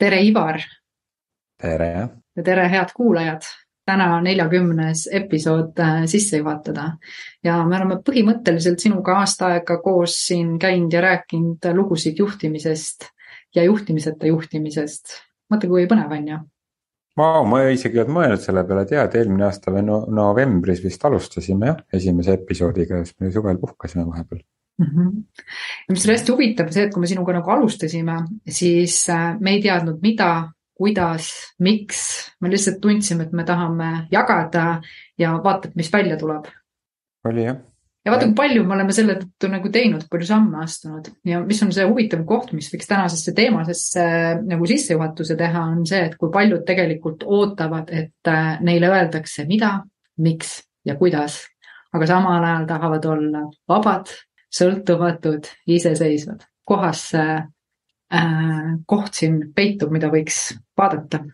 tere, Ivar. tere. ja tere, head kuulajad. täna neljakümnes episood äh, sisse juhatada ja me oleme põhimõtteliselt sinuga aasta aega koos siin käinud ja rääkinud lugusid juhtimisest ja juhtimiseta juhtimisest. mõtle, kui põnev on ju Vau, ma isegi ei olnud mõelnud selle peale, et jaa, et eelmine aasta või no, novembris vist alustasime jah, esimese episoodiga, siis me suvel puhkasime vahepeal mm. -hmm. ja mis oli hästi huvitav, see, et kui me sinuga nagu alustasime, siis äh, me ei teadnud, mida, kuidas, miks, me lihtsalt tundsime, et me tahame jagada ja vaata, et mis välja tuleb. oli jah ja vaata, kui palju me oleme selle tõttu nagu teinud, palju samme astunud ja mis on see huvitav koht, mis võiks tänasesse teemasesse nagu sissejuhatuse teha, on see, et kui paljud tegelikult ootavad, et äh, neile öeldakse, mida, miks ja kuidas, aga samal ajal tahavad olla vabad, sõltumatud, iseseisvad. kohas see äh, koht siin peitub, mida võiks vaadata?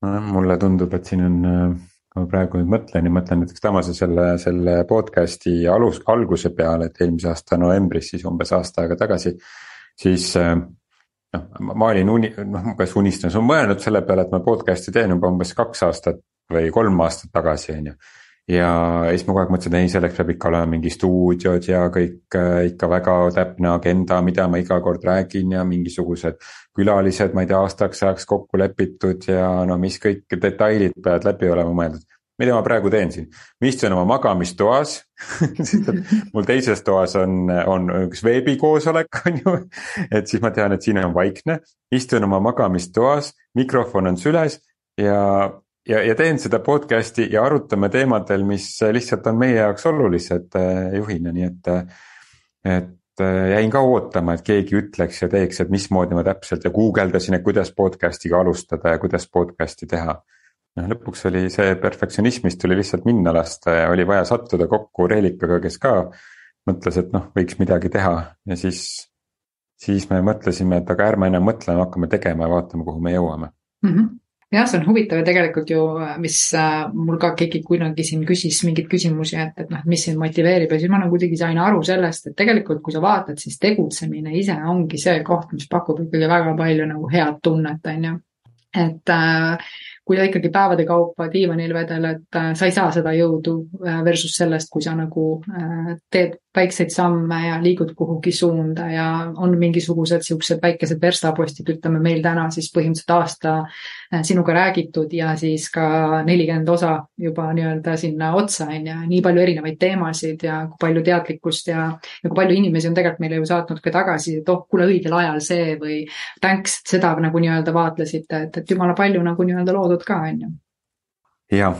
mulle tundub, et siin on äh kui ma praegu nüüd mõtlen ja mõtlen näiteks Tamase selle, selle podcast'i alus, alguse peale, et eelmise aasta novembris, siis umbes aasta aega tagasi. siis äh, noh, ma olin uni-, noh kas unistanud, ma olen mõelnud selle peale, et ma podcast'i teen juba umbes kaks aastat või kolm aastat tagasi, on ju ja siis ma kogu aeg mõtlesin, ei, selleks peab ikka olema mingi stuudiod ja kõik äh, ikka väga täpne agenda, mida ma iga kord räägin ja mingisugused külalised, ma ei tea, aastaks ajaks kokku lepitud ja no mis kõik detailid peavad läbi olema mõeldud. mida ma praegu teen siin, ma istun oma magamistoas mul teises toas on, on üks veebikoosolek, on ju. et siis ma tean, et siin on vaikne, istun oma magamistoas, mikrofon on süles ja ja, ja teen seda podcast'i ja arutame teemadel, mis lihtsalt on meie jaoks olulised äh, juhina, nii et. et äh, jäin ka ootama, et keegi ütleks ja teeks, et mismoodi ma täpselt ja guugeldasin, et kuidas podcast'iga alustada ja kuidas podcast'i teha. noh, lõpuks oli see perfektsionismist tuli lihtsalt minna lasta ja oli vaja sattuda kokku Reelikaga, kes ka mõtles, et noh, võiks midagi teha ja siis. siis me mõtlesime, et aga ärme enam mõtleme, hakkame tegema ja vaatame, kuhu me jõuame mm. -hmm jah, see on huvitav ja tegelikult ju, mis äh, mul ka keegi kunagi siin küsis mingeid küsimusi, et, et noh, mis sind motiveerib ja siis ma nagu kuidagi sain aru sellest, et tegelikult, kui sa vaatad, siis tegutsemine ise ongi see koht, mis pakub ikkagi väga palju nagu head tunnet, on ju. et äh, kui sa ikkagi päevade kaupa diivanil vedeled, äh, sa ei saa seda jõudu äh, versus sellest, kui sa nagu äh, teed väikseid samme ja liigud kuhugi suunda ja on mingisugused siuksed väikesed verstapostid, ütleme meil täna siis põhimõtteliselt aasta sinuga räägitud ja siis ka nelikümmend osa juba nii-öelda sinna otsa on ju, nii palju erinevaid teemasid ja kui palju teadlikkust ja, ja kui palju inimesi on tegelikult meile ju saatnud ka tagasi, et oh, kuule õigel ajal see või thanks, seda nagu nii-öelda vaatlesite, et, et jumala palju nagu nii-öelda loodud ka on ju. jah,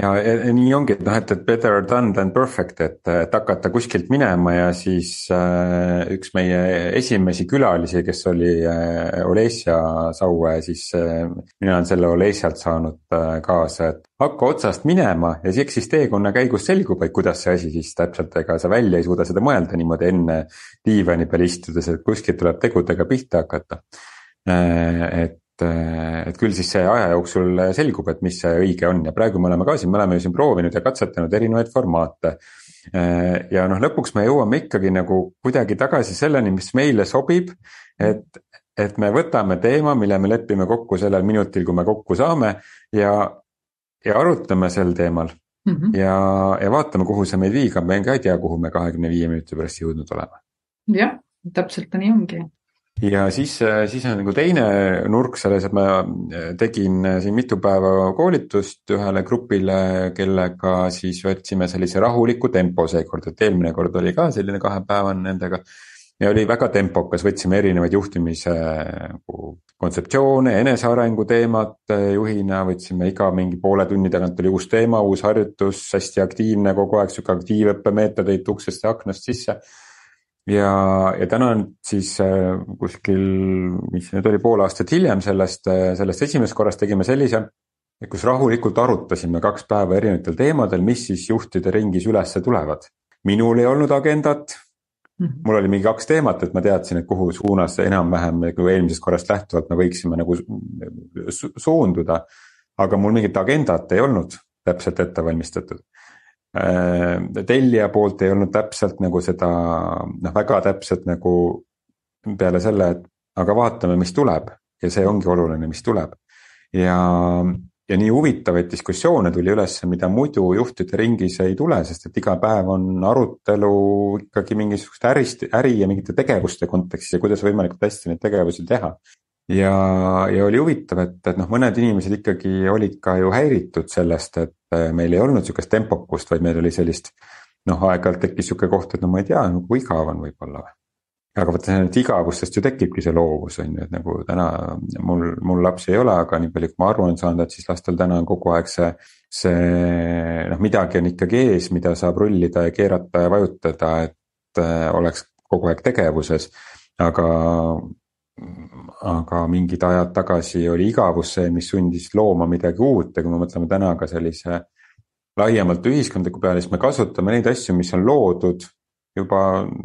ja, ja nii ongi, et noh, et, et better done than perfect, et, et hakata kuskilt minema ja siis äh, üks meie esimesi külalisi, kes oli äh, Olesja Saue, siis äh, mina olen selle Olesjalt saanud äh, kaasa, et hakka otsast minema ja siis eks siis teekonna käigus selgub, et kuidas see asi siis täpselt, ega sa välja ei suuda seda mõelda niimoodi enne diivani peal istudes, et kuskilt tuleb tegudega pihta hakata äh,. et et, et küll siis see aja jooksul selgub, et mis see õige on ja praegu me oleme ka siin, me oleme ju siin proovinud ja katsetanud erinevaid formaate. ja noh, lõpuks me jõuame ikkagi nagu kuidagi tagasi selleni, mis meile sobib. et, et me võtame teema, mille me lepime kokku sellel minutil, kui me kokku saame ja, ja arutame sel teemal mm. -hmm. ja, ja vaatame, kuhu see meid viigab, me ka ei tea, kuhu me kahekümne viie minuti pärast jõudnud oleme. jah, täpselt nii ongi ja siis, siis on nagu teine nurk selles, et ma tegin siin mitu päeva koolitust ühele grupile, kellega siis võtsime sellise rahuliku tempo seekord, et eelmine kord oli ka selline kahepäevane nendega. ja oli väga tempokas, võtsime erinevaid juhtimise nagu kontseptsioone, enesearengu teemat juhina, võtsime iga mingi poole tunni tagant oli uus teema, uus harjutus, hästi aktiivne kogu aeg, sihuke aktiivõppemeetodeid uksest ja aknast sisse ja, ja täna on siis äh, kuskil, mis nüüd oli, pool aastat hiljem sellest, äh, sellest esimesest korrast tegime sellise. kus rahulikult arutasime kaks päeva erinevatel teemadel, mis siis juhtide ringis ülesse tulevad. minul ei olnud agendat. Mhm. mul oli mingi kaks teemat, et ma teadsin, et kuhu suunas enam-vähem nagu eelmisest korrast lähtuvalt me võiksime nagu su suunduda. aga mul mingit agendat ei olnud täpselt ette valmistatud tellija poolt ei olnud täpselt nagu seda noh, väga täpselt nagu peale selle, et aga vaatame, mis tuleb. ja see ongi oluline, mis tuleb. ja, ja nii huvitavaid diskussioone tuli üles, mida muidu juhtide ringis ei tule, sest et iga päev on arutelu ikkagi mingisugust ärist, äri ja mingite tegevuste kontekstis ja kuidas võimalikult hästi neid tegevusi teha. Ja, ja oli huvitav, et, et noh, mõned inimesed ikkagi olid ka ju häiritud sellest, et äh, meil ei olnud sihukest tempokust, vaid meil oli sellist noh, aeg-ajalt tekkis sihuke koht, et no ma ei tea, nagu igav on võib-olla või aga vaata, nendest igavustest ju tekibki see loovus on ju, et nagu täna mul, mul lapsi ei ole, aga nii palju, kui ma aru olen saanud, et siis lastel täna on kogu aeg see. see noh, midagi on ikkagi ees, mida saab rullida ja keerata ja vajutada, et äh, oleks kogu aeg tegevuses. aga, aga mingid ajad tagasi oli igavus see, mis sundis looma midagi uut ja kui me mõtleme täna ka sellise laiemalt ühiskondliku peale, siis me kasutame neid asju, mis on loodud juba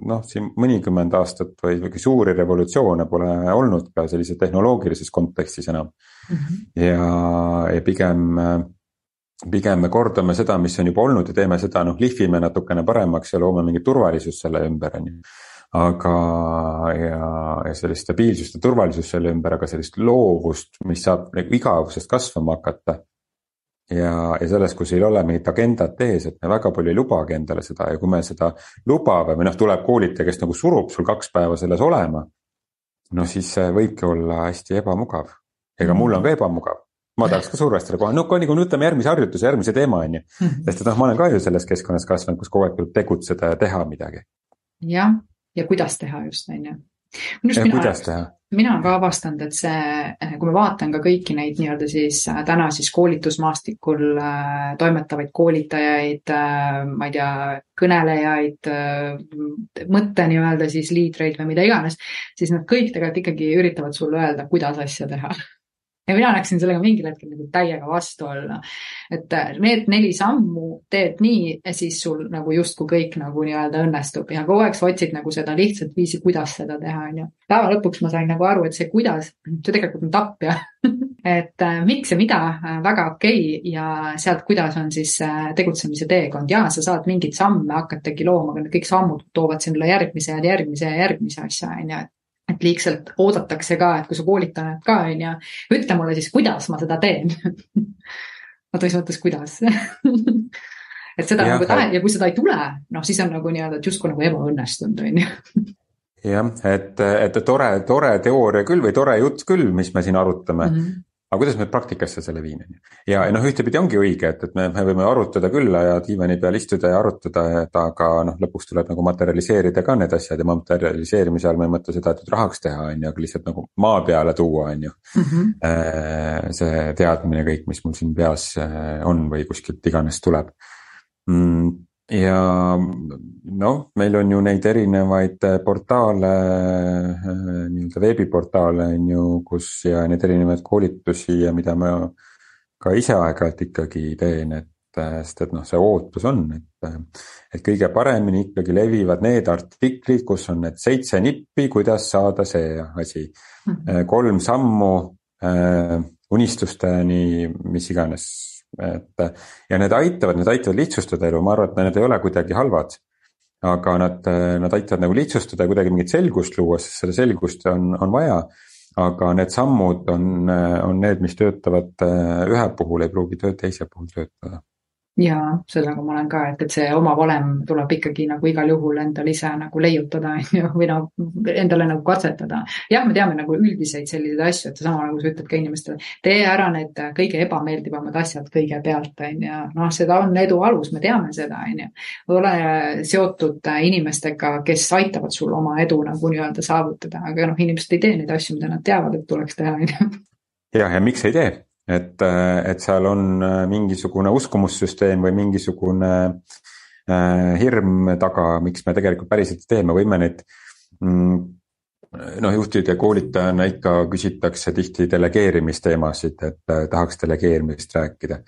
noh, siin mõnikümmend aastat või mingi suuri revolutsioone pole olnud ka sellises tehnoloogilises kontekstis enam mm. -hmm. ja, ja pigem, pigem me kordame seda, mis on juba olnud ja teeme seda, noh, lihvime natukene paremaks ja loome mingit turvalisust selle ümber, on ju. Aga, ja, ja sellist stabiilsust ja turvalisust selle ümber, aga sellist loovust, mis saab nagu igavusest kasvama hakata ja, ja selles, kus ei ole mingit agendat ees, et me väga palju ei lubagi endale seda ja kui me seda lubame või noh, tuleb koolitaja, kes nagu surub sul kaks päeva selles olema. no siis see võibki olla hästi ebamugav. ega mul on ka ebamugav, ma tahaks ka survestada kohe, no kui nagu võtame järgmise harjutuse, järgmise teema on ju. Mhm. sest et noh, ma olen ka ju selles keskkonnas kasvanud, kus kogu aeg tuleb tegutseda ja teha midagi. jah, ja kuidas teha just, on ju kuidas teha? mina olen ka avastanud, et see, eh, kui ma vaatan ka kõiki neid nii-öelda siis eh, täna siis koolitusmaastikul äh, toimetavaid koolitajaid äh,, ma ei tea, kõnelejaid äh,, mõtte nii-öelda siis liidreid või mida iganes, siis nad kõik tegelikult ikkagi üritavad sulle öelda, kuidas asja teha ja mina läksin sellega mingil hetkel nagu täiega vastu olla. et äh, need neli sammu teed nii siis sul nagu justkui kõik nagu nii-öelda õnnestub ja kogu aeg sa otsid nagu seda lihtsat viisi, kuidas seda teha, on ju. päeva lõpuks ma sain nagu aru, et see kuidas, see tegelikult on tapja et äh, miks ja mida äh, väga okei okay, ja sealt, kuidas on siis tegutsemise teekond ja sa saad mingeid samme hakatagi looma, aga need kõik sammud toovad sinule järgmise ja järgmise ja järgmise asja, on ju, et et liigselt oodatakse ka, et kui sa koolitajad ka on ju, ütle mulle siis, kuidas ma seda teen. Oota, mis mõttes, kuidas. Et seda ja, nagu tahe ja kui seda ei tule, noh, siis on nagu nii-öelda, et justkui nagu ebaõnnestunud, on ju. Jah, et, et tore, tore teooria küll või tore jutt küll, mis me siin arutame. Mm. -hmm aga kuidas me praktikasse selle viime, on ju. ja noh, ühtepidi ongi õige, et, et me, me võime arutada küll ja diivani peal istuda ja arutada, et aga noh, lõpuks tuleb nagu materialiseerida ka need asjad ja materialiseerimise all ma ei mõtle seda, et rahaks teha, on ju, aga lihtsalt nagu maa peale tuua, on ju mm. -hmm. see teadmine kõik, mis mul siin peas äh, on või kuskilt iganes tuleb mm ja noh, meil on ju neid erinevaid äh, portaale, äh, nii-öelda veebiportaale on ju, kus ja neid erinevaid koolitusi ja mida ma ka ise aeg-ajalt ikkagi teen, et äh, sest et noh, see ootus on, et, et kõige paremini ikkagi levivad need artiklid, kus on need seitse nippi, kuidas saada see asi mm. -hmm. kolm sammu äh, unistusteni, mis iganes et ja need aitavad, need aitavad lihtsustada elu, ma arvan, et need ei ole kuidagi halvad. aga nad, nad aitavad nagu lihtsustada ja kuidagi mingit selgust luua, sest seda selgust on, on vaja. aga need sammud on, on need, mis töötavad ühe puhul, ei pruugi töö teise puhul töötada ja sellega ma olen ka, et, et see oma valem tuleb ikkagi nagu igal juhul endal ise nagu leiutada, on ju, või noh, endale nagu katsetada. jah, me teame nagu üldiseid selliseid asju, et sama nagu sa ütled ka inimestele, tee ära need kõige ebameeldivamad asjad kõigepealt, on ju. noh, seda on edu alus, me teame seda, on ju. ole seotud inimestega, kes aitavad sul oma edu nagu nii-öelda saavutada, aga noh, inimesed ei tee neid asju, mida nad teavad, et tuleks teha, on ju. jah, ja miks ei tee? Et, et seal on äh, mingisugune uskumussüsteem või mingisugune äh, hirm taga, miks me tegelikult päriselt teeme, võime neid mm, noh, juhtide koolitajana ikka küsitakse tihti delegeerimisteemasid, et äh, tahaks delegeerimist rääkida.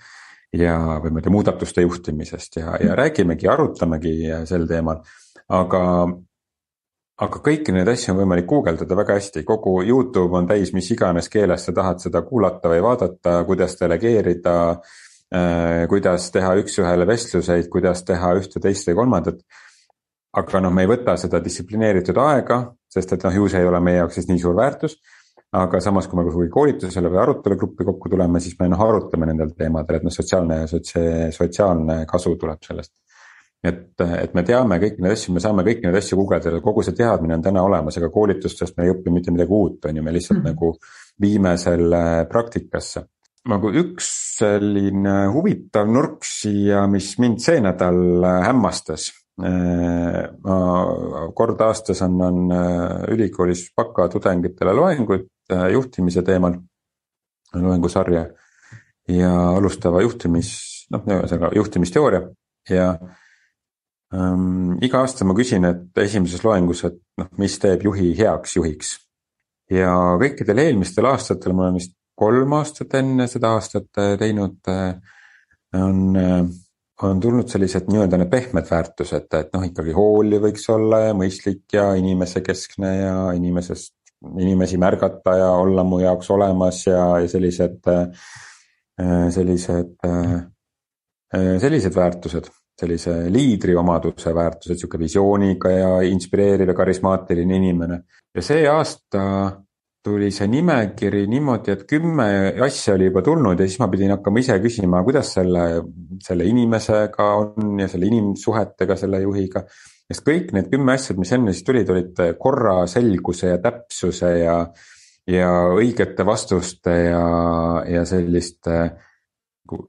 ja, või ma ei tea, muudatuste juhtimisest ja, ja räägimegi, arutamegi sel teemal. aga aga kõiki neid asju on võimalik guugeldada väga hästi, kogu Youtube on täis mis iganes keeles sa tahad seda kuulata või vaadata, kuidas delegeerida äh,. kuidas teha üks-ühele vestluseid, kuidas teha ühte, teist või kolmandat. aga noh, me ei võta seda distsiplineeritud aega, sest et noh, ju see ei ole meie jaoks siis nii suur väärtus. aga samas, kui me kuhugi koolitusele või arutelugruppi kokku tuleme, siis me noh arutame nendel teemadel, et noh, sotsiaalne, sotsiaalne kasu tuleb sellest. Et, et me teame kõiki neid asju, me saame kõiki neid asju guugeldada, kogu see teadmine on täna olemas, ega koolitustest me ei õpi mitte midagi uut, on ju, me lihtsalt mm -hmm. nagu viime selle praktikasse nagu üks selline huvitav nurk siia, mis mind see nädal hämmastas. Äh, ma kord aastas annan äh, ülikoolis bakatudengitele loenguid äh, juhtimise teemal, loengusarja ja alustava juhtimis, noh, ühesõnaga juhtimisteooria ja ähm, iga aasta ma küsin, et esimeses loengus, et noh, mis teeb juhi heaks juhiks. ja kõikidel eelmistel aastatel, ma olen vist kolm aastat enne seda aastat äh, teinud, äh, on, äh, on tulnud sellised nii-öelda need pehmed väärtused, et noh, ikkagi hooliv võiks olla ja mõistlik ja inimesekeskne ja inimesest, inimesi märgata ja olla mu jaoks olemas ja, ja sellised, sellised, sellised väärtused sellise liidri omaduse väärtused, sihuke visiooniga ja inspireeriv ja karismaatiline inimene. ja see aasta tuli see nimekiri niimoodi, et kümme asja oli juba tulnud ja siis ma pidin hakkama ise küsima, kuidas selle, selle inimesega on ja selle inimsuhetega selle juhiga. sest kõik need kümme asja, mis enne siis tulid, olid korra, selguse ja täpsuse ja, ja õigete vastuste ja, ja selliste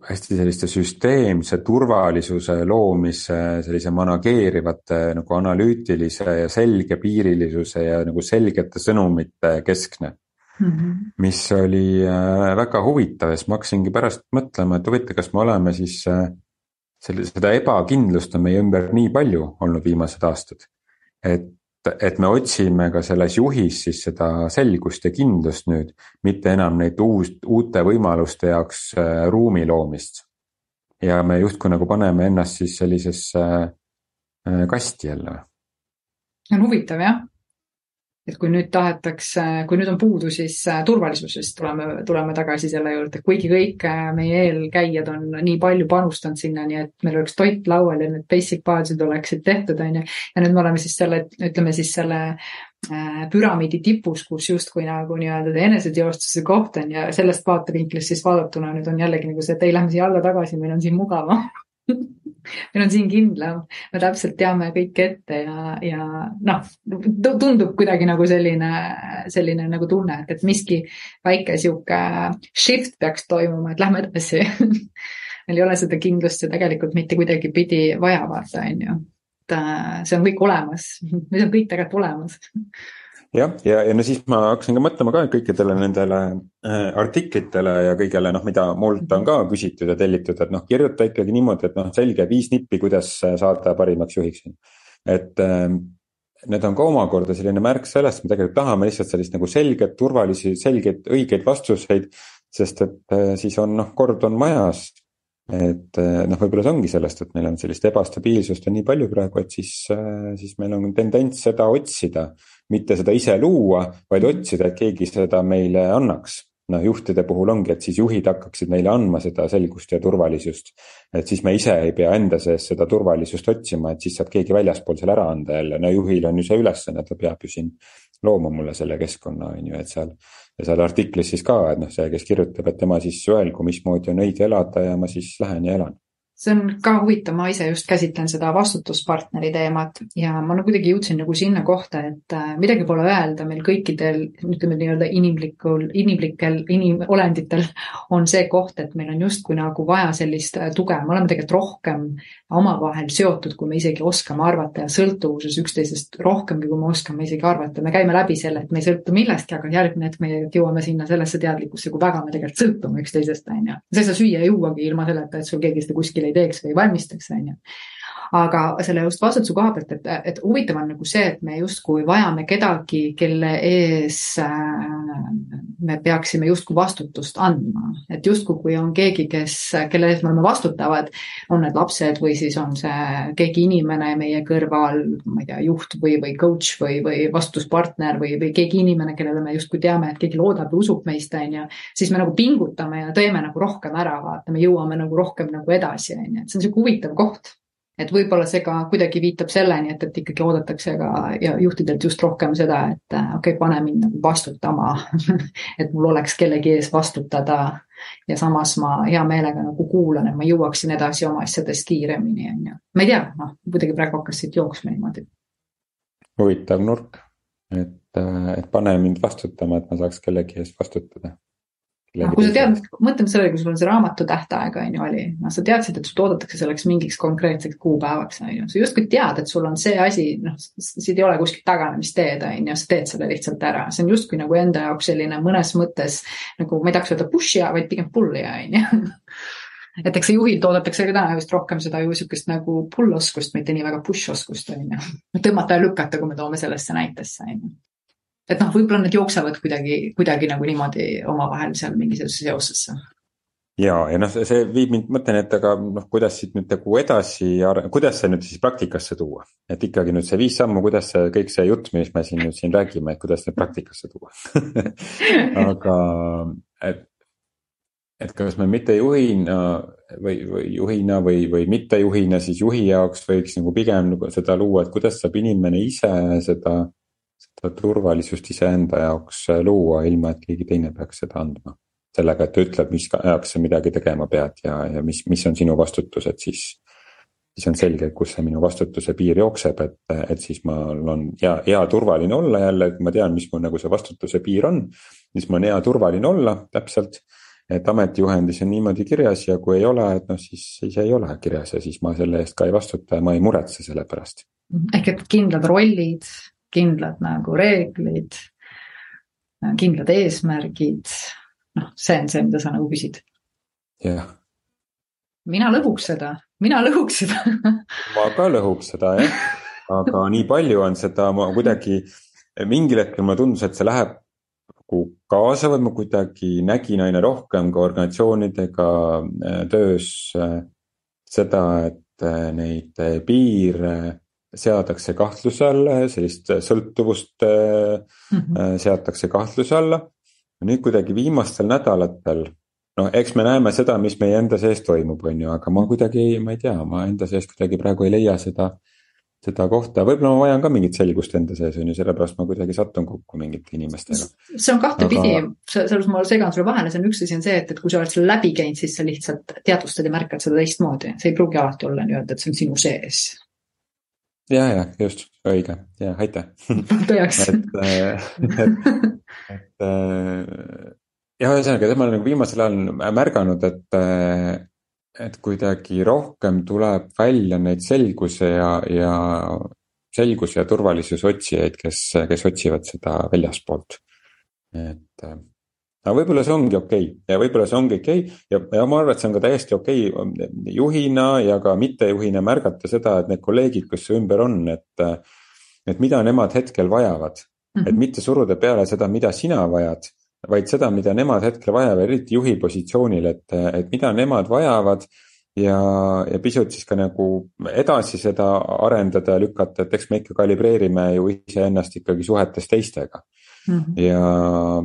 hästi selliste süsteemse turvalisuse loomise, sellise manageerivate nagu analüütilise ja selgepiirilisuse ja nagu selgete sõnumite keskne mm. -hmm. mis oli äh, väga huvitav ja siis ma hakkasingi pärast mõtlema, et huvitav, kas me oleme siis äh, selle, seda ebakindlust on meie ümber nii palju olnud viimased aastad. et et me otsime ka selles juhis siis seda selgust ja kindlust nüüd, mitte enam neid uus, uute võimaluste jaoks äh, ruumi loomist. ja me justkui nagu paneme ennast siis sellisesse äh, kasti jälle. see on huvitav jah, et kui nüüd tahetakse, kui nüüd on puudu siis äh, turvalisusest, tuleme, tuleme tagasi selle juurde, kuigi kõik äh, meie eelkäijad on nii palju panustanud sinna, nii et meil oleks toit laual ja need basic baas'id oleksid tehtud, on ju. ja nüüd me oleme siis selle, ütleme siis selle äh, püramiidi tipus, kus justkui nagu nii-öelda eneseteostuse koht on ja sellest vaatevinklist siis vaadatuna nüüd on jällegi nagu see, et ei, lähme siia alla tagasi, meil on siin mugavam meil on siin kindlam, me täpselt teame kõike ette ja, ja noh, tundub kuidagi nagu selline, selline nagu tunne, et, et miski väike sihuke shift peaks toimuma, et lähme edasi. Meil ei ole seda kindlust ja tegelikult mitte kuidagipidi vaja vaata, on ju. et äh, see on kõik olemas, see on kõik tegelikult olemas jah, ja, ja, ja no siis ma hakkasin ka mõtlema ka kõikidele nendele äh, artiklitele ja kõigele noh, mida mult on ka küsitud ja tellitud, et noh, kirjuta ikkagi niimoodi, et noh, selge viis nippi, kuidas saada parimaks juhiks. et äh, need on ka omakorda selline märk sellest, me tegelikult tahame lihtsalt sellist nagu selget, turvalisi, selgeid, õigeid vastuseid. sest et äh, siis on noh, kord on majas. Et äh, noh, võib-olla see ongi sellest, et meil on sellist ebastabiilsust on nii palju praegu, et siis äh,, siis meil on tendents seda otsida. Mitte seda ise luua, vaid otsida, et keegi seda meile annaks. Noh, juhtide puhul ongi, et siis juhid hakkaksid meile andma seda selgust ja turvalisust. et siis me ise ei pea enda sees seda turvalisust otsima, et siis saab keegi väljaspool selle ära anda jälle, no juhil on ju see ülesanne, ta peab ju siin looma mulle selle keskkonna, on ju, et seal. ja seal artiklis siis ka, et noh, see, kes kirjutab, et tema siis öelgu, mismoodi on õige elada ja ma siis lähen ja elan see on ka huvitav, ma ise just käsitlen seda vastutuspartneri teemat ja ma nagu kuidagi jõudsin nagu sinna kohta, et äh, midagi pole öelda, meil kõikidel, ütleme nii-öelda inimlikul, inimlikel inimolenditel on see koht, et meil on justkui nagu vaja sellist äh, tuge, me oleme tegelikult rohkem omavahel seotud, kui me isegi oskame arvata ja sõltuvuses üksteisest rohkemgi, kui me oskame isegi arvata. me käime läbi selle, et me ei sõltu millestki, aga järgmine hetk me jõuame sinna sellesse teadlikkusse, kui väga me tegelikult sõltume üksteisest, on ju. sa ei saa süüa ja juuagi ilma selleta, et sul keegi seda kuskil ei teeks või ei valmistaks, on ju aga selle just vastutuse koha pealt, et, et huvitav on nagu see, et me justkui vajame kedagi, kelle ees äh, me peaksime justkui vastutust andma. et justkui, kui on keegi, kes, kelle ees me oleme vastutavad, on need lapsed või siis on see keegi inimene meie kõrval, ma ei tea, juht või, või coach või, või vastutuspartner või, või keegi inimene, kellele me justkui teame, et keegi loodab ja usub meist, on ju, siis me nagu pingutame ja teeme nagu rohkem ära, vaata, me jõuame nagu rohkem nagu edasi, on ju, et see on niisugune huvitav koht et võib-olla see ka kuidagi viitab selleni, et, et ikkagi oodatakse ka ja juhtidelt just rohkem seda, et okei okay,, pane mind nagu vastutama et mul oleks kellegi ees vastutada ja samas ma hea meelega nagu kuulan, et ma jõuaksin edasi oma asjadest kiiremini, on ju. ma ei tea, noh, kuidagi praegu hakkas siit jooksma niimoodi. huvitav nurk, et, et pane mind vastutama, et ma saaks kellegi eest vastutada noh, kui sa tead, mõtleme sellele, kui sul on see raamatu tähtaeg, on ju, oli, noh, sa teadsid, et sult oodatakse selleks mingiks konkreetseks kuupäevaks, on ju, sa justkui tead, et sul on see asi, noh, siit ei ole kuskilt taganemisteed, on ju, sa teed selle lihtsalt ära, see on justkui nagu enda jaoks selline mõnes mõttes nagu, ma ei tahaks öelda push'ia, vaid pigem pull'ia, on ju. Et eks see juhilt oodatakse ka täna just rohkem seda ju sihukest nagu pull oskust, mitte nii väga push oskust on ju. tõmmata ja lükata, kui me toome sellesse näitesse on ju et noh, võib-olla need jooksevad kuidagi, kuidagi nagu niimoodi omavahel seal mingisugusesse seosesse. ja, ja noh, see viib mind, mõtlen, et aga noh, kuidas siit nüüd nagu edasi, kuidas see nüüd siis praktikasse tuua, et ikkagi nüüd see viis sammu, kuidas see kõik see jutt, mis me siin nüüd siin räägime, et kuidas need praktikasse tuua aga et, et kas me mittejuhina või, või juhina või, või mittejuhina siis juhi jaoks võiks nagu pigem nagu seda luua, et kuidas saab inimene ise seda seda turvalisust iseenda jaoks äh, luua, ilma et keegi teine peaks seda andma. sellega, et ta ütleb, mis ajaks sa midagi tegema pead ja, ja mis, mis on sinu vastutus, et siis. siis on selge, kus see minu vastutuse piir jookseb, et, et siis mul on hea, hea turvaline olla jälle, et ma tean, mis mul nagu see vastutuse piir on. siis mul on hea turvaline olla täpselt et ametijuhendis on niimoodi kirjas ja kui ei ole, et noh, siis, siis ei ole kirjas ja siis ma selle eest ka ei vastuta ja ma ei muretse selle pärast. ehk et kindlad rollid, kindlad nagu reeglid, kindlad eesmärgid. noh, see on see, mida sa nagu küsid. jah yeah.. mina lõhuks seda, mina lõhuks seda ma ka lõhuks seda jah, aga nii palju on seda, ma kuidagi mingil hetkel mulle tundus, et see läheb nagu kaasa või ma kuidagi nägin aina rohkem ka organisatsioonidega äh, töös äh, seda, et äh, neid piire seatakse kahtluse alla sellist sõltuvust mm -hmm. seatakse kahtluse alla. nüüd kuidagi viimastel nädalatel, noh, eks me näeme seda, mis meie enda sees toimub, on ju, aga ma kuidagi, ma ei tea, ma enda sees kuidagi praegu ei leia seda, seda kohta, võib-olla ma vajan ka mingit selgust enda sees, on ju, sellepärast ma kuidagi satun kokku mingite inimestega. see on kahtepidi aga..., selles ma segan sulle vahele, see on üks asi on see, et, et kui sa oled selle läbi käinud, siis sa lihtsalt teadvustad ja märkad seda teistmoodi, see ei pruugi alati olla nii-öelda, et see on sinu sees ja, ja just, õige. Ja aitäh. Tõeks et, äh, et, et äh, jah, ühesõnaga, ma olen nagu viimasel ajal märganud, et, äh, et kuidagi rohkem tuleb välja neid selguse ja, ja selguse ja turvalisuse otsijaid, kes, kes otsivad seda väljaspoolt. et aga võib-olla see ongi okei okay. ja võib-olla see ongi okei okay. ja, ja ma arvan, et see on ka täiesti okei okay, juhina ja ka mittejuhina märgata seda, et need kolleegid, kes su ümber on, et. et mida nemad hetkel vajavad mm, -hmm. et mitte suruda peale seda, mida sina vajad, vaid seda, mida nemad hetkel vajavad, eriti juhi positsioonil, et, et mida nemad vajavad ja, ja pisut siis ka nagu edasi seda arendada ja lükata, et eks me ikka kalibreerime ju iseennast ikkagi suhetes teistega mm. -hmm. ja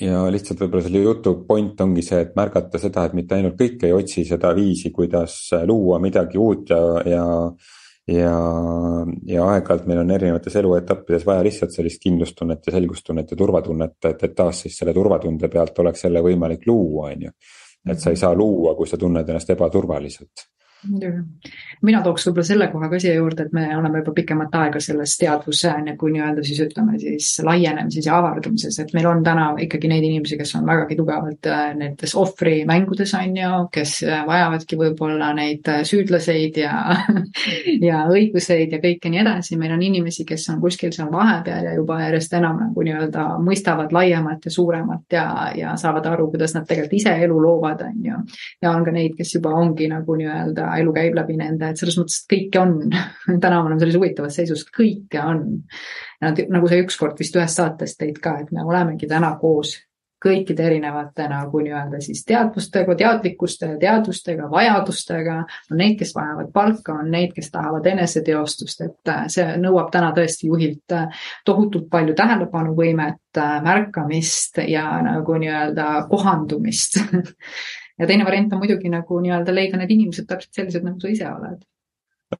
ja lihtsalt võib-olla selle jutu point ongi see, et märgata seda, et mitte ainult kõik ei otsi seda viisi, kuidas luua midagi uut ja, ja. ja, ja aeg-ajalt meil on erinevates eluetappides vaja lihtsalt sellist kindlustunnet ja selgustunnet ja turvatunnet, et, et taas siis selle turvatunde pealt oleks jälle võimalik luua, on ju. et sa ei saa luua, kui sa tunned ennast ebaturvaliselt. Mina tooks võib-olla selle koha ka siia juurde, et me oleme juba pikemat aega selles teadvuse nagu nii-öelda siis ütleme siis laienemises ja avardumises, et meil on täna ikkagi neid inimesi, kes on vägagi tugevalt äh, nendes ohvrimängudes on ju, kes äh, vajavadki võib-olla neid äh, süüdlaseid ja ja õiguseid ja kõike nii edasi, meil on inimesi, kes on kuskil seal vahepeal ja juba järjest enam nagu nii-öelda mõistavad laiemat ja suuremat ja, ja saavad aru, kuidas nad tegelikult ise elu loovad, on ju. ja on ka neid, kes juba ongi nagu nii-öelda elu käib läbi nende, et selles mõttes, et kõike on täna me oleme selles huvitavas seisus, kõike on. ja nad, nagu sa ükskord vist ühest saatest tõid ka, et me olemegi täna koos kõikide erinevate nagu nii-öelda siis teadvustega, teadlikkuste ja teadvustega, vajadustega. on neid, kes vajavad palka, on neid, kes tahavad eneseteostust, et äh, see nõuab täna tõesti juhilt äh, tohutult palju tähelepanuvõimet, äh, märkamist ja nagu nii-öelda kohandumist ja teine variant on muidugi nagu nii-öelda leida need inimesed täpselt sellised, nagu sa ise oled.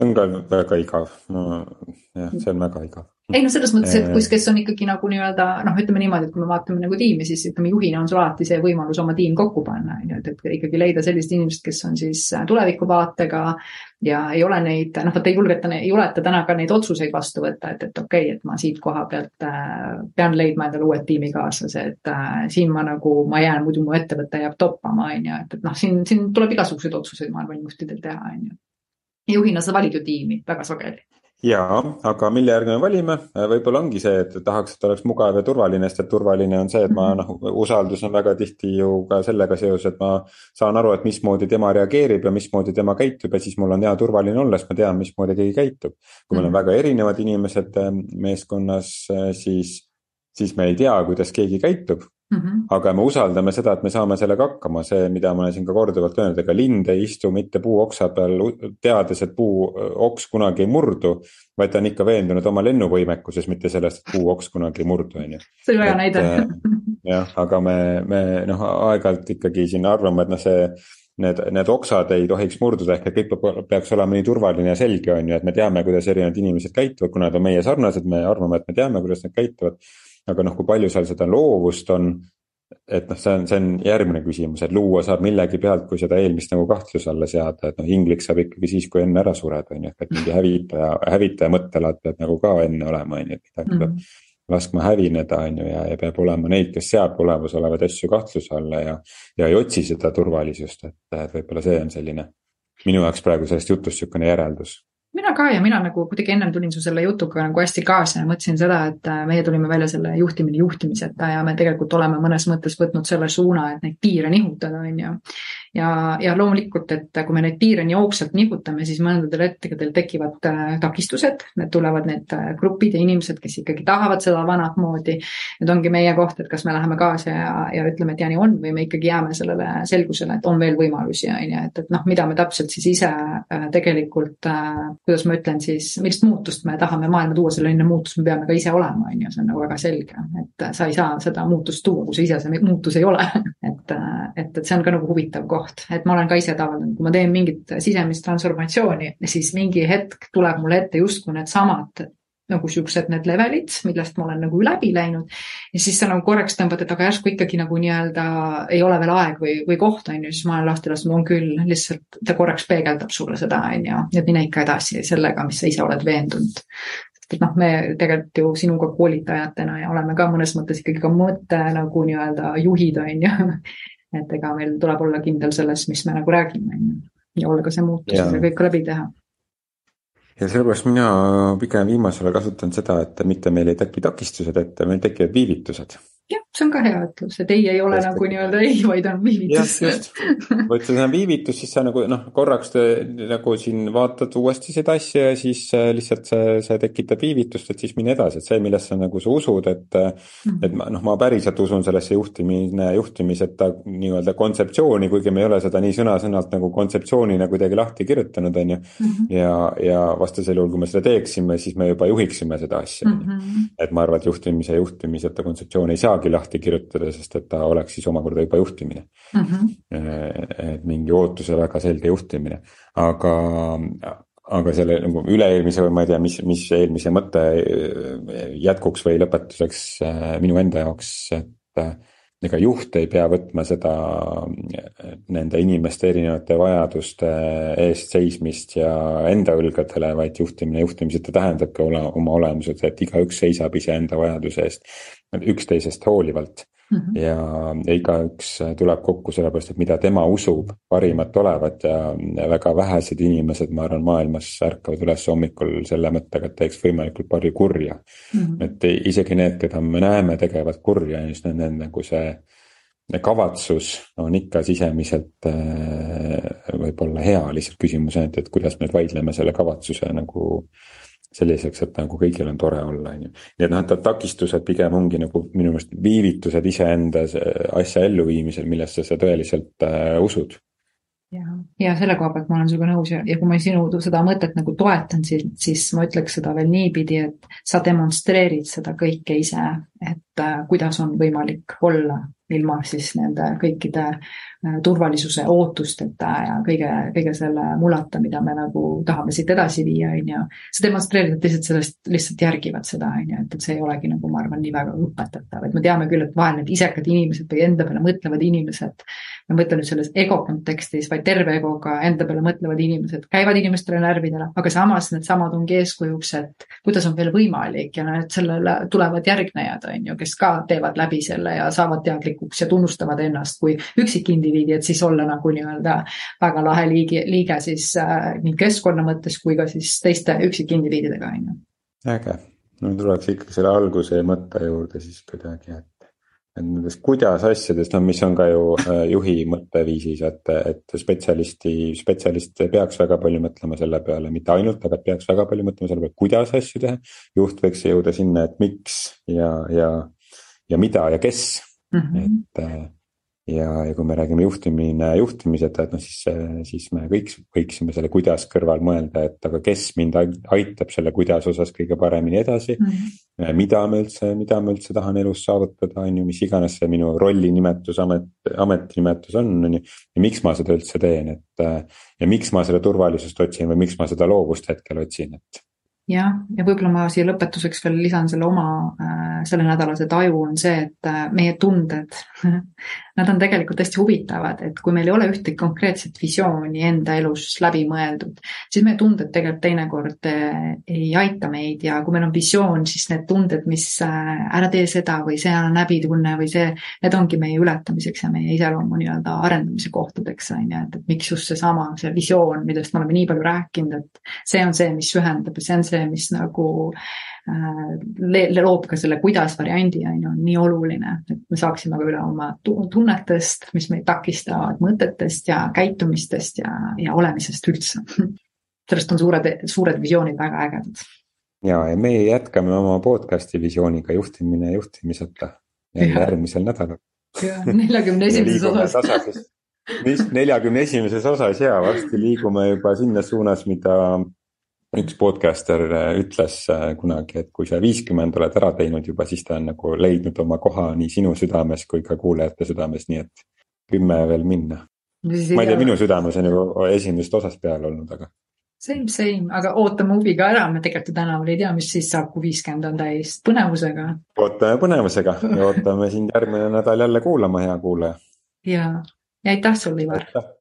on ka väga igav, jah, see on väga igav ei noh, selles mõttes, et kus, kes on ikkagi nagu nii-öelda noh, ütleme niimoodi, et kui me vaatame nagu tiimi, siis ütleme juhina on sul alati see võimalus oma tiim kokku panna, on ju, et, et ikkagi leida sellised inimesed, kes on siis äh, tulevikuvaatega ja ei ole neid, noh, vot ei julgeta, ei juleta täna ka neid otsuseid vastu võtta, et, et okei okay,, et ma siit koha pealt äh, pean leidma endale uued tiimikaaslased, et äh, siin ma nagu, ma jään, muidu mu ettevõte jääb toppama, on ju, et, et noh, siin, siin tuleb igasuguseid otsuseid, ma arvan, juhtidel teha, on ju. juhina sa valid ju tiimi väga sageli jaa, aga mille järgi me valime, võib-olla ongi see, et tahaks, et oleks mugav ja turvaline, sest et turvaline on see, et ma noh, usaldus on väga tihti ju ka sellega seoses, et ma saan aru, et mismoodi tema reageerib ja mismoodi tema käitub ja siis mul on hea turvaline olla, sest ma tean, mismoodi keegi käitub. kui meil on mhm. väga erinevad inimesed eh, meeskonnas, eh, siis, siis me ei tea, kuidas keegi käitub Mm -hmm. aga me usaldame seda, et me saame sellega hakkama, see, mida ma olen siin ka korduvalt öelnud, ega lind ei istu mitte puuoksa peal teades, et puuoks kunagi ei murdu. vaid ta on ikka veendunud oma lennuvõimekuses, mitte sellest, et puuoks kunagi ei murdu, on ju. see oli väga näide äh, jah, aga me, me noh, aeg-ajalt ikkagi siin arvame, et noh, see need, need oksad ei tohiks murduda, ehk et kõik peab, peaks olema nii turvaline ja selge, on ju, et me teame, kuidas erinevad inimesed käituvad, kuna nad on meie sarnased, me arvame, et me teame, kuidas nad käituvad aga noh, kui palju seal seda loovust on, et noh, see on, see on järgmine küsimus, et luua saab millegi pealt, kui seda eelmist nagu kahtluse alla seada, et noh, inglik saab ikkagi siis, kui enne ära sured, on ju, et mingi hävitaja, hävitaja mõttelaad peab nagu ka enne olema, on ju, et midagi peab mm -hmm laskma hävineda, on ju, ja, ja peab olema neid, kes seab olemasolevaid asju kahtluse alla ja, ja ei otsi seda turvalisust, et, et võib-olla see on selline minu jaoks praegu sellest jutust niisugune järeldus mina ka ja mina nagu kuidagi ennem tulin su selle jutuga nagu hästi kaasa ja mõtlesin seda, et äh, meie tulime välja selle juhtimine juhtimiseta ja me tegelikult oleme mõnes mõttes võtnud selle suuna, et neid piire nihutada, on ju. ja, ja loomulikult, et kui me neid piire nii hoogsalt nihutame, siis mõndadel hetkedel tekivad äh, takistused, need tulevad need äh, grupid ja inimesed, kes ikkagi tahavad seda vanat moodi. Need ongi meie koht, et kas me läheme kaasa ja, ja ütleme, et ja nii on või me ikkagi jääme sellele selgusele, et on veel võimalusi, on ju, et, et noh, mida me täpselt siis ise tegelikult kuidas ma ütlen siis, millist muutust me tahame maailma tuua, selline muutus me peame ka ise olema, on ju, see on nagu väga selge, et sa ei saa seda muutust tuua, kui sa ise see muutus ei ole. Et, et, et see on ka nagu huvitav koht, et ma olen ka ise tavaliselt, kui ma teen mingit sisemist transformatsiooni, siis mingi hetk tuleb mulle ette justkui needsamad nagu siuksed need levelid, millest ma olen nagu läbi läinud. ja siis sa nagu korraks tõmbad, et aga järsku ikkagi nagu nii-öelda ei ole veel aeg või, või koht, on ju, siis ma olen lahti lasknud, on küll, lihtsalt ta korraks peegeldab sulle seda, on ju, et mine ikka edasi sellega, mis sa ise oled veendunud et noh, me tegelikult ju sinuga koolitajatena ja oleme ka mõnes mõttes ikkagi ka mõtte nagu nii-öelda juhid, on ju. et ega meil tuleb olla kindel selles, mis me nagu räägime, on ju. ja olla ka see muutus ja kõik läbi teha ja sellepärast mina pigem viimasel ajal kasutan seda, et mitte meil ei teki takistused ette, meil tekivad viivitused jah, see on ka hea ütlus, et ei ei ole Tõesti. nagu nii-öelda ei, vaid on viivitus. vot see on viivitus, siis sa nagu noh, korraks nagu siin vaatad uuesti seda asja ja siis äh, lihtsalt see, see tekitab viivitust, et siis mine edasi, et see, millesse nagu sa usud, et mm. et ma noh, ma päriselt usun sellesse juhtimine, juhtimiseta nii-öelda kontseptsiooni, kuigi me ei ole seda nii sõna-sõnalt nagu kontseptsioonina kuidagi lahti kirjutanud, on ju. Mhm. ja, ja vastasel juhul, kui me seda teeksime, siis me juba juhiksime seda asja mm. -hmm. et ma arvan, et juhtimise, juhtimiseta kontseptsioon ei saagi lahti kirjutada, sest et ta oleks siis omakorda juba juhtimine mm. -hmm. et mingi ootuse väga selge juhtimine, aga, aga selle nagu üle-eelmise või ma ei tea, mis, mis eelmise mõtte jätkuks või lõpetuseks äh, minu enda jaoks, et ega juht ei pea võtma seda nende inimeste erinevate vajaduste eest seismist ja enda õlgadele, vaid juhtimine juhtimiseta tähendabki ole, oma olemuselt, et igaüks seisab iseenda vajaduse eest üksteisest hoolivalt mm. -hmm. ja, ja igaüks tuleb kokku sellepärast, et mida tema usub parimat olevat ja väga vähesed inimesed, ma arvan, maailmas ärkavad üles hommikul selle mõttega, et teeks võimalikult palju kurja mm. -hmm. et isegi need, keda me näeme tegevat kurja, just nende nagu see kavatsus on ikka sisemiselt äh, võib-olla hea, lihtsalt küsimus on, et, et kuidas me vaidleme selle kavatsuse nagu äh, selliseks, et nagu kõigil on tore olla, on ju. nii et noh, et takistused pigem ongi nagu minu meelest viivitused iseenda asja elluviimisel, millesse sa tõeliselt äh, usud. ja, ja selle koha pealt ma olen sinuga nõus ja, ja kui ma sinu seda mõtet nagu toetan, siis, siis ma ütleks seda veel niipidi, et sa demonstreerid seda kõike ise, et äh, kuidas on võimalik olla ilma siis nende kõikide Äh, turvalisuse ootusteta ja kõige, kõige selle mulata, mida me nagu tahame siit edasi viia, on ju. see demonstreerib, et teised sellest lihtsalt järgivad seda, on ju, et, et see ei olegi nagu, ma arvan, nii väga õpetatav, et me teame küll, et vahel need isekad inimesed või enda peale mõtlevad inimesed, ma ei mõtle nüüd selles ego kontekstis, vaid terve egoga enda peale mõtlevad inimesed, käivad inimestele närvidele, aga samas needsamad ongi eeskujuks, et kuidas on veel võimalik ja need sellele tulevad järgnejad, on ju, kes ka teevad läbi selle ja saavad teadlikuks ja tunnustavad ennast kui üksikindiviidi indiviidi, et siis olla nagu nii-öelda väga lahe liigi, liige siis äh, nii keskkonna mõttes kui ka siis teiste üksikindiviididega, on ju. äge, no tuleks ikkagi selle alguse ja mõtte juurde siis kuidagi, et et nendest kuidas asjadest, no mis on ka ju äh, juhi mõtteviisis, et, et spetsialisti, spetsialist peaks väga palju mõtlema selle peale, mitte ainult, aga peaks väga palju mõtlema selle peale, kuidas asju teha. juht võiks jõuda sinna, et miks ja, ja, ja mida ja kes mm, -hmm. et äh, ja, ja kui me räägime juhtimine, juhtimiseta, et noh, siis, siis me kõik võiksime selle kuidas kõrval mõelda, et aga kes mind aitab selle kuidas osas kõige paremini edasi mm. -hmm. mida ma üldse, mida ma üldse tahan elus saavutada, on ju, mis iganes see minu rolli nimetus, amet, ametinimetus on, on ju. ja miks ma seda üldse teen, et ja miks ma seda turvalisust otsin või miks ma seda loovust hetkel otsin, et jah, ja võib-olla ma siia lõpetuseks veel lisan selle oma äh, sellenädalase taju on see, et äh, meie tunded nad on tegelikult hästi huvitavad, et kui meil ei ole ühtegi konkreetset visiooni enda elus läbi mõeldud, siis meie tunded tegelikult teinekord äh, ei aita meid ja kui meil on visioon, siis need tunded, mis ära tee seda või see on häbitunne või see, need ongi meie ületamiseks ja meie iseloomu nii-öelda arendamise kohtadeks, on ju, et, et miks just seesama, see visioon, millest me oleme nii palju rääkinud, et see on see, mis ühendab ja see on see, see, mis nagu äh, loob ka selle kuidas variandi, on ju, on nii oluline, et me saaksime ka üle oma tunnetest, mis meid takistavad, mõtetest ja käitumistest ja, ja olemisest üldse. sellest on suured, suured visioonid väga ägedad. ja, ja meie jätkame oma podcast'i visiooniga juhtimine juhtimiseta järgmisel nädalal. jah, neljakümne esimeses osas neljakümne esimeses osas ja varsti liigume juba sinna suunas, mida üks podcaster äh, ütles äh, kunagi, et kui sa viiskümmend oled ära teinud juba, siis ta on nagu leidnud oma koha nii sinu südames kui ka kuulajate südames, nii et kümme veel minna. ma ei tea, minu südames on ju esimesest osast peale olnud, aga. Same, same, aga ootame huviga ära, me tegelikult ju tänaval ei tea, mis siis saab, kui viiskümmend on täis, põnevusega. ootame põnevusega ja ootame sind järgmine nädal jälle kuulama, hea kuulaja. ja, ja aitäh sulle, Ivar.